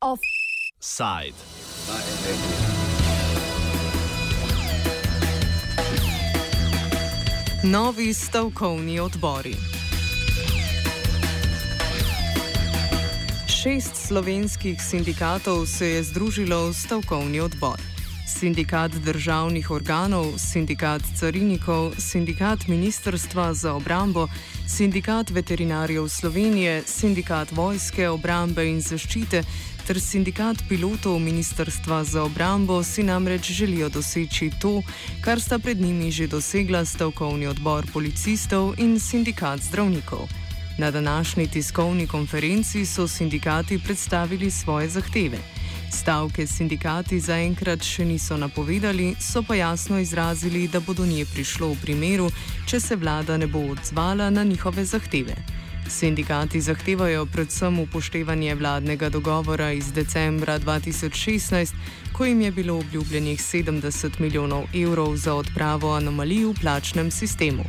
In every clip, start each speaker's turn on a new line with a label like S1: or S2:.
S1: Offside.
S2: Novi stavkovni odbori. Šest slovenskih sindikatov se je združilo v stavkovni odbor. Sindikat državnih organov, sindikat carinikov, sindikat Ministrstva za obrambo, sindikat veterinarjev Slovenije, sindikat vojske, obrambe in zaščite ter sindikat pilotov Ministrstva za obrambo si namreč želijo doseči to, kar sta pred njimi že dosegla stavkovni odbor policistov in sindikat zdravnikov. Na današnji tiskovni konferenci so sindikati predstavili svoje zahteve. Stavke sindikati zaenkrat še niso napovedali, so pa jasno izrazili, da bo do nje prišlo v primeru, če se vlada ne bo odzvala na njihove zahteve. Sindikati zahtevajo predvsem upoštevanje vladnega dogovora iz decembra 2016, ko jim je bilo obljubljenih 70 milijonov evrov za odpravo anomalij v plačnem sistemu.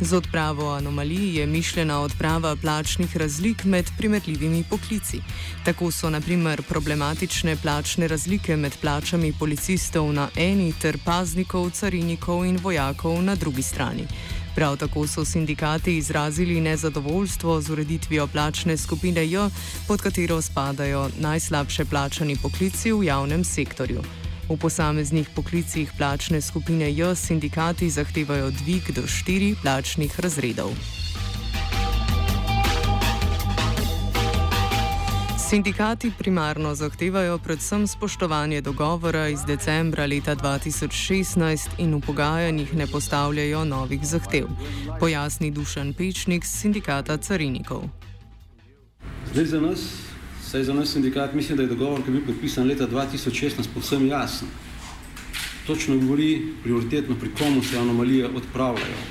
S2: Z odpravo anomalij je mišljena odprava plačnih razlik med primerljivimi poklici. Tako so naprimer problematične plačne razlike med plačami policistov na eni ter paznikov, carinikov in vojakov na drugi strani. Prav tako so sindikati izrazili nezadovoljstvo z ureditvijo plačne skupine J, pod katero spadajo najslabše plačani poklici v javnem sektorju. V posameznih poklicih plačne skupine J sindikati zahtevajo dvig do štiri plačnih razredov. Sindikati primarno zahtevajo predvsem spoštovanje dogovora iz decembra leta 2016 in v pogajanjih ne postavljajo novih zahtev, pojasni Dušan Pečnik z sindikata carinikov.
S3: Zdaj za nas, saj za nas sindikat, mislim, da je dogovor, ki je bil podpisan leta 2016, povsem jasen. Točno govori prioritetno, pri komu se anomalije odpravljajo.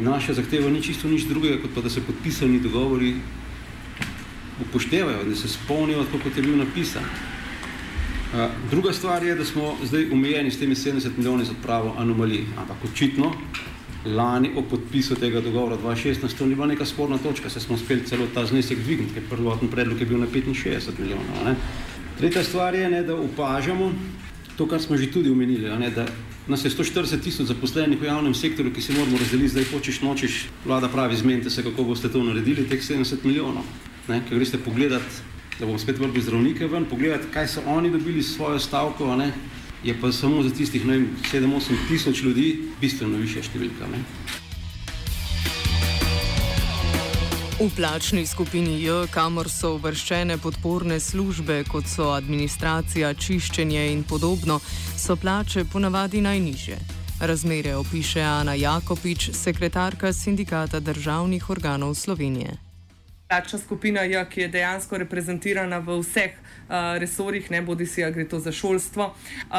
S3: In naša zahteva ni čisto nič drugega, kot pa da se podpisani dogovori upoštevajo, da se spomnijo, tako kot je bil napisan. Druga stvar je, da smo zdaj umejeni s temi 70 milijoni za odpravo anomalij, ampak očitno lani o podpisu tega dogovora 2016 to ni bila neka sporna točka, se smo uspeli celo ta znesek dvigniti, ker prvoten predlog je bil na 65 milijonov. Ne. Tretja stvar je, ne, da upažamo to, kar smo že tudi omenili, ne, da nas je 140 tisoč zaposlenih v javnem sektorju, ki se moramo razdeliti, zdaj hočeš nočeš, vlada pravi, zmenite se, kako boste to naredili, teh 70 milijonov ne, ki greste pogledat, da bom spet vrbil zdravnike ven, pogledat, kaj so oni dobili s svojo stavko, ne, je pa samo za tistih 7-8 tisoč ljudi bistveno više številka. Ne.
S2: V plačni skupini J, kamor so uvrščene podporne službe, kot so administracija, čiščenje in podobno, so plače ponavadi najniže. Razmere opiše Ana Jakopič, sekretarka Sindikata državnih organov Slovenije
S4: plačna skupina J, ki je dejansko reprezentirana v vseh uh, resorjih, ne bodi si, gre to za šolstvo uh,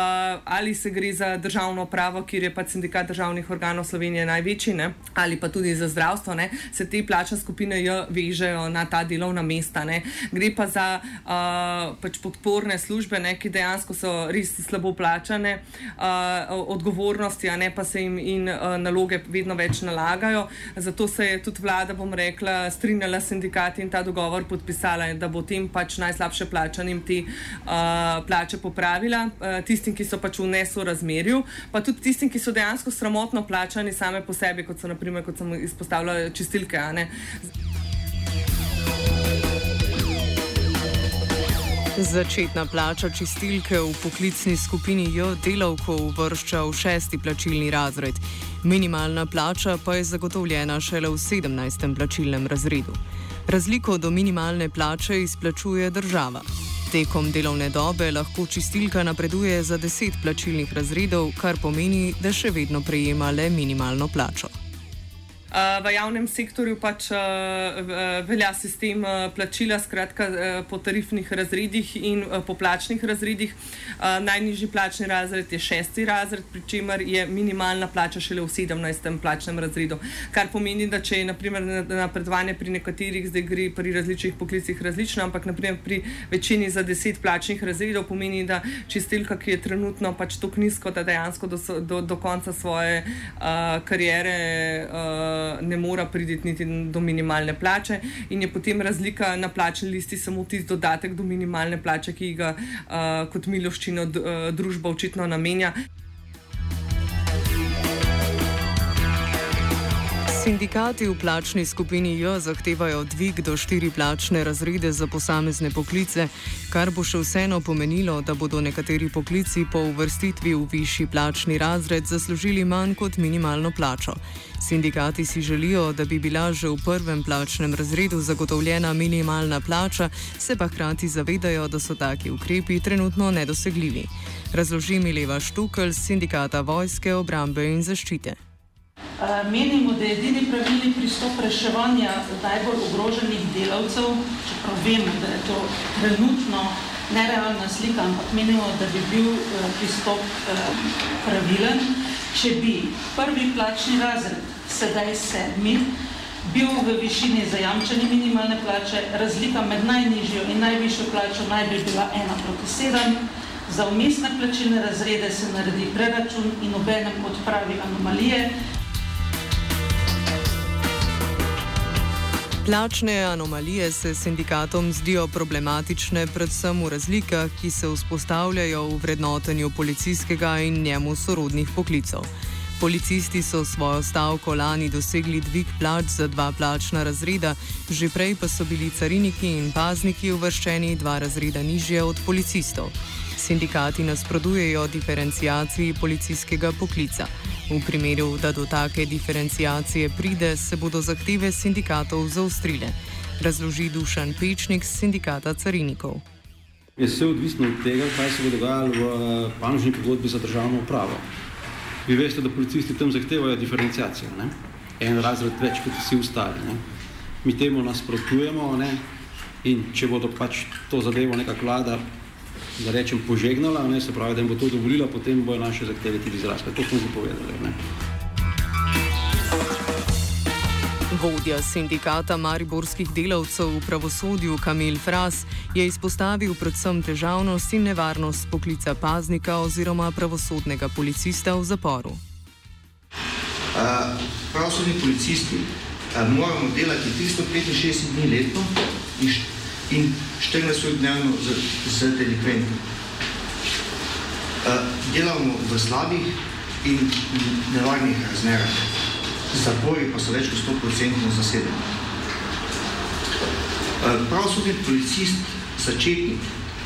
S4: ali se gre za državno pravo, kjer je pa sindikat državnih organov Slovenije največji, ne? ali pa tudi za zdravstvo, ne? se te plačne skupine J vežejo na ta delovna mesta. Ne? Gre pa za uh, pač podporne službe, ne? ki dejansko so res slabo plačane, uh, odgovornosti, a ne pa se jim in uh, naloge vedno več nalagajo. Zato se je tudi vlada, bom rekla, strinjala sindikat sindikati in ta dogovor podpisala, da bo tem pač najslabše plačanim te uh, plače popravila, uh, tistim, ki so pač v nesorazmerju, pa tudi tistim, ki so dejansko sramotno plačani same po sebi, kot so naprimer, kot sem izpostavila, čistilke.
S2: Začetna plača čistilke v poklicni skupini J delavko uvršča v šesti plačilni razred. Minimalna plača pa je zagotovljena šele v sedemnajstem plačilnem razredu. Razliko do minimalne plače izplačuje država. Tekom delovne dobe lahko čistilka napreduje za 10 plačilnih razredov, kar pomeni, da še vedno prejema le minimalno plačo.
S4: V javnem sektorju pač velja sistem plačila skratka, po tarifnih razredih in po plačnih razredih. Najnižji plačni razred je šesti razred, pri čemer je minimalna plača šele v 17. plačnem razredu. Kar pomeni, da če je naprimer, napredovanje pri nekaterih, zdaj gre pri različnih poklicih različno, ampak naprimer, pri večini za 10 plačnih razredov pomeni, da čistilka, ki je trenutno pač tako nizko, da dejansko do, do, do konca svoje uh, kariere. Uh, ne more priti niti do minimalne plače, in je potem razlika na plačni listi samo tisti dodatek do minimalne plače, ki ga uh, kot miloščino uh, družba očitno namenja.
S2: Sindikati v plačni skupini J zahtevajo dvig do štiri plačne razrede za posamezne poklice, kar bo še vseeno pomenilo, da bodo nekateri poklici po uvrstitvi v višji plačni razred zaslužili manj kot minimalno plačo. Sindikati si želijo, da bi bila že v prvem plačnem razredu zagotovljena minimalna plača, se pa hkrati zavedajo, da so taki ukrepi trenutno nedosegljivi. Razloži Mileva Štukelj z sindikata vojske, obrambe in zaščite.
S1: Eh, menimo, da je edini pravilni pristop reševanja najbolj ogroženih delavcev, čeprav vemo, da je to trenutno nerealna slika, ampak menimo, da bi bil eh, pristop eh, pravilen, če bi prvi plačni razred, sedaj sedmi, bil v višini zajamčene minimalne plače, razlika med najnižjo in najvišjo plačo naj bi bila 1 proti 7, za umestne plačilne razrede se naredi preračun in obenem odpravi anomalije,
S2: Plačne anomalije se sindikatom zdijo problematične predvsem v razlikah, ki se vzpostavljajo v vrednotenju policijskega in njemu sorodnih poklicov. Policisti so svojo stavko lani dosegli dvig plač za dva plačna razreda, že prej pa so bili cariniki in pazniki uvrščeni dva razreda nižje od policistov. Sindikati nasprotujejo diferencijaciji policijskega poklica. V primeru, da do take diferencijacije pride, se bodo zahteve sindikatov zaustrile, razloži Dušan Pečnik z sindikata carinikov.
S3: Je vse odvisno od tega, kaj se bo dogajalo v eh, panožni pogodbi za državno upravo. Vi veste, da policisti tam zahtevajo diferencijacijo, ne? en razred več kot vsi ostali. Ne? Mi temu nasprotujemo ne? in če bodo pač to zadevo neka vlada da rečem, požegnala, ne, se pravi, da jim bo to dovolila, potem bojo naše zahteve tudi izrasle. To smo že povedali. Ne.
S2: Vodja sindikata mariborskih delavcev v pravosodju Kamil Fras je izpostavil predvsem težavnost in nevarnost poklica paznika oziroma pravosodnega policista v zaporu.
S5: Uh, pravosodni policisti uh, moramo delati 365 dni letno in in 14 ur dnevno z, z delikventi. Uh, delamo v slabih in nevarnih razmerah. Zapori pa so več kot 100% zasedeni. Uh, pravosodni policist, začetnik,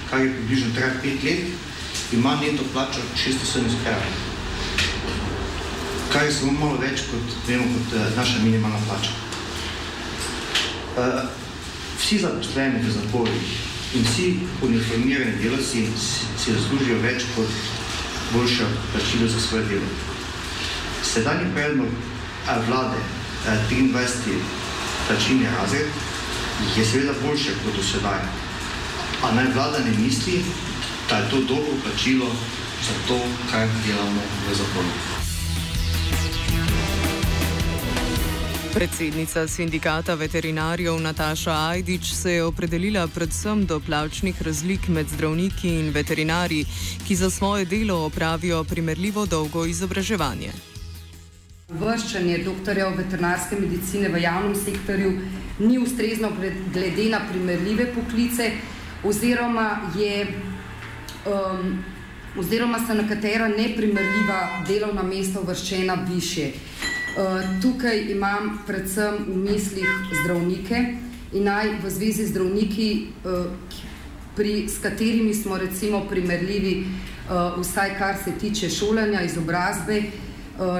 S5: kar je približno traja 5 let, ima neto plačo 670 evrov. Kar je samo malo več kot, vemo, kot uh, naša minimalna plača. Vsi zaposleni v zaporih in vsi uniformirani delavci si zaslužijo več kot boljše plačilo za svoje delo. Sedanji predlog eh, vlade 23. Eh, plačilni razred je seveda boljše kot do sedaj. A naj vlada ne misli, da je to dobro plačilo za to, kaj delamo v zaporu.
S2: Predsednica sindikata veterinarjev Nataša Ajdič se je opredelila predvsem do plačnih razlik med zdravniki in veterinarji, ki za svoje delo opravijo primerljivo dolgo izobraževanje.
S6: Vrščanje doktorjev veterinarske medicine v javnem sektorju ni ustrezno glede na primerljive poklice, oziroma, je, um, oziroma so nekatera neprimerljiva delovna mesta uvrščena više. Eh, tukaj imam predvsem v mislih zdravnike in naj v zvezi z zdravniki, uh, pri, s katerimi smo recimo primerljivi, uh, vsaj kar se tiče šolanja, izobrazbe.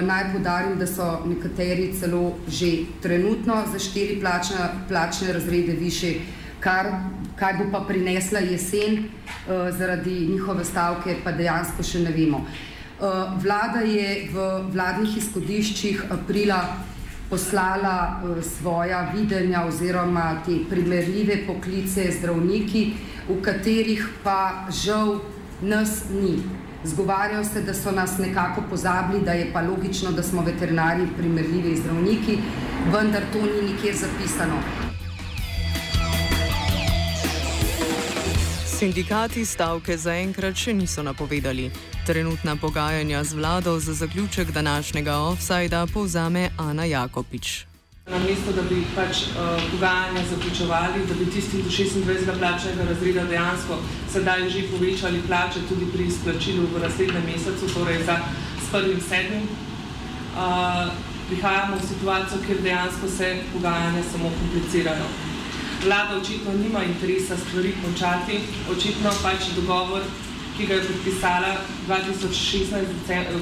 S6: Naj podarim, da so nekateri celo že trenutno za štiri plačne, plačne razrede više, kar, kaj bo pa prinesla jesen zaradi njihove stavke, pa dejansko še ne vemo. Eh, vlada je v vladnih izhodiščih aprila poslala eh, svoja videnja oziroma te primerljive poklice zdravniki, v katerih pa žal nas ni. Zgovarjajo se, da so nas nekako pozabili, da je pa logično, da smo veterinari primerljivi zdravniki, vendar to ni nikjer zapisano.
S2: Sindikati stavke zaenkrat še niso napovedali. Trenutna pogajanja z vlado za zaključek današnjega offsajda povzame Ana Jakopič.
S4: Na mesto, da bi pač uh, pogajanja zaključovali, da bi tisti do 26. plačnega razreda dejansko sedaj že povečali plače tudi pri izplačilu v naslednjem mesecu, torej za s prvim sedmim, uh, prihajamo v situacijo, kjer dejansko se pogajanja samo komplicirajo. Vlada očitno nima interesa stvari končati, očitno pač dogovor, ki ga je podpisala 2016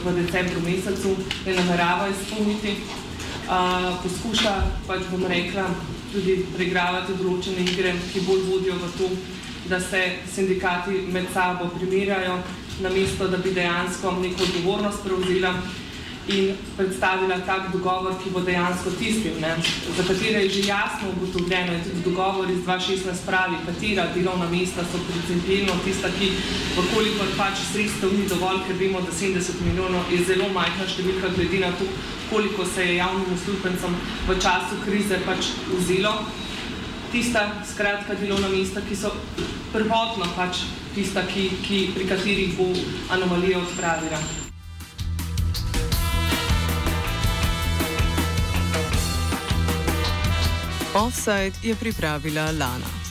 S4: v decembru mesecu, ne namerava izpolniti. Poskuša, pač bom rekla, tudi preigravati določene igre, ki bolj vodijo v to, da se sindikati med sabo primerjajo, namesto da bi dejansko neko odgovornost prevzela in predstavila tak dogovor, ki bo dejansko tistim, ne, za katere je že jasno ugotovljeno in tudi dogovor iz 2016 pravi, katera delovna mesta so principijalno tista, ki vkolikor pač sredstev ni dovolj, ker vemo, da 70 milijonov je zelo majhna številka glede na to, koliko se je javnim uslužbencem v času krize pač vzelo. Tista skratka delovna mesta, ki so prvotno pač tista, ki, ki, pri katerih bo anomalija odpravila.
S2: Offside je pripravila Lana.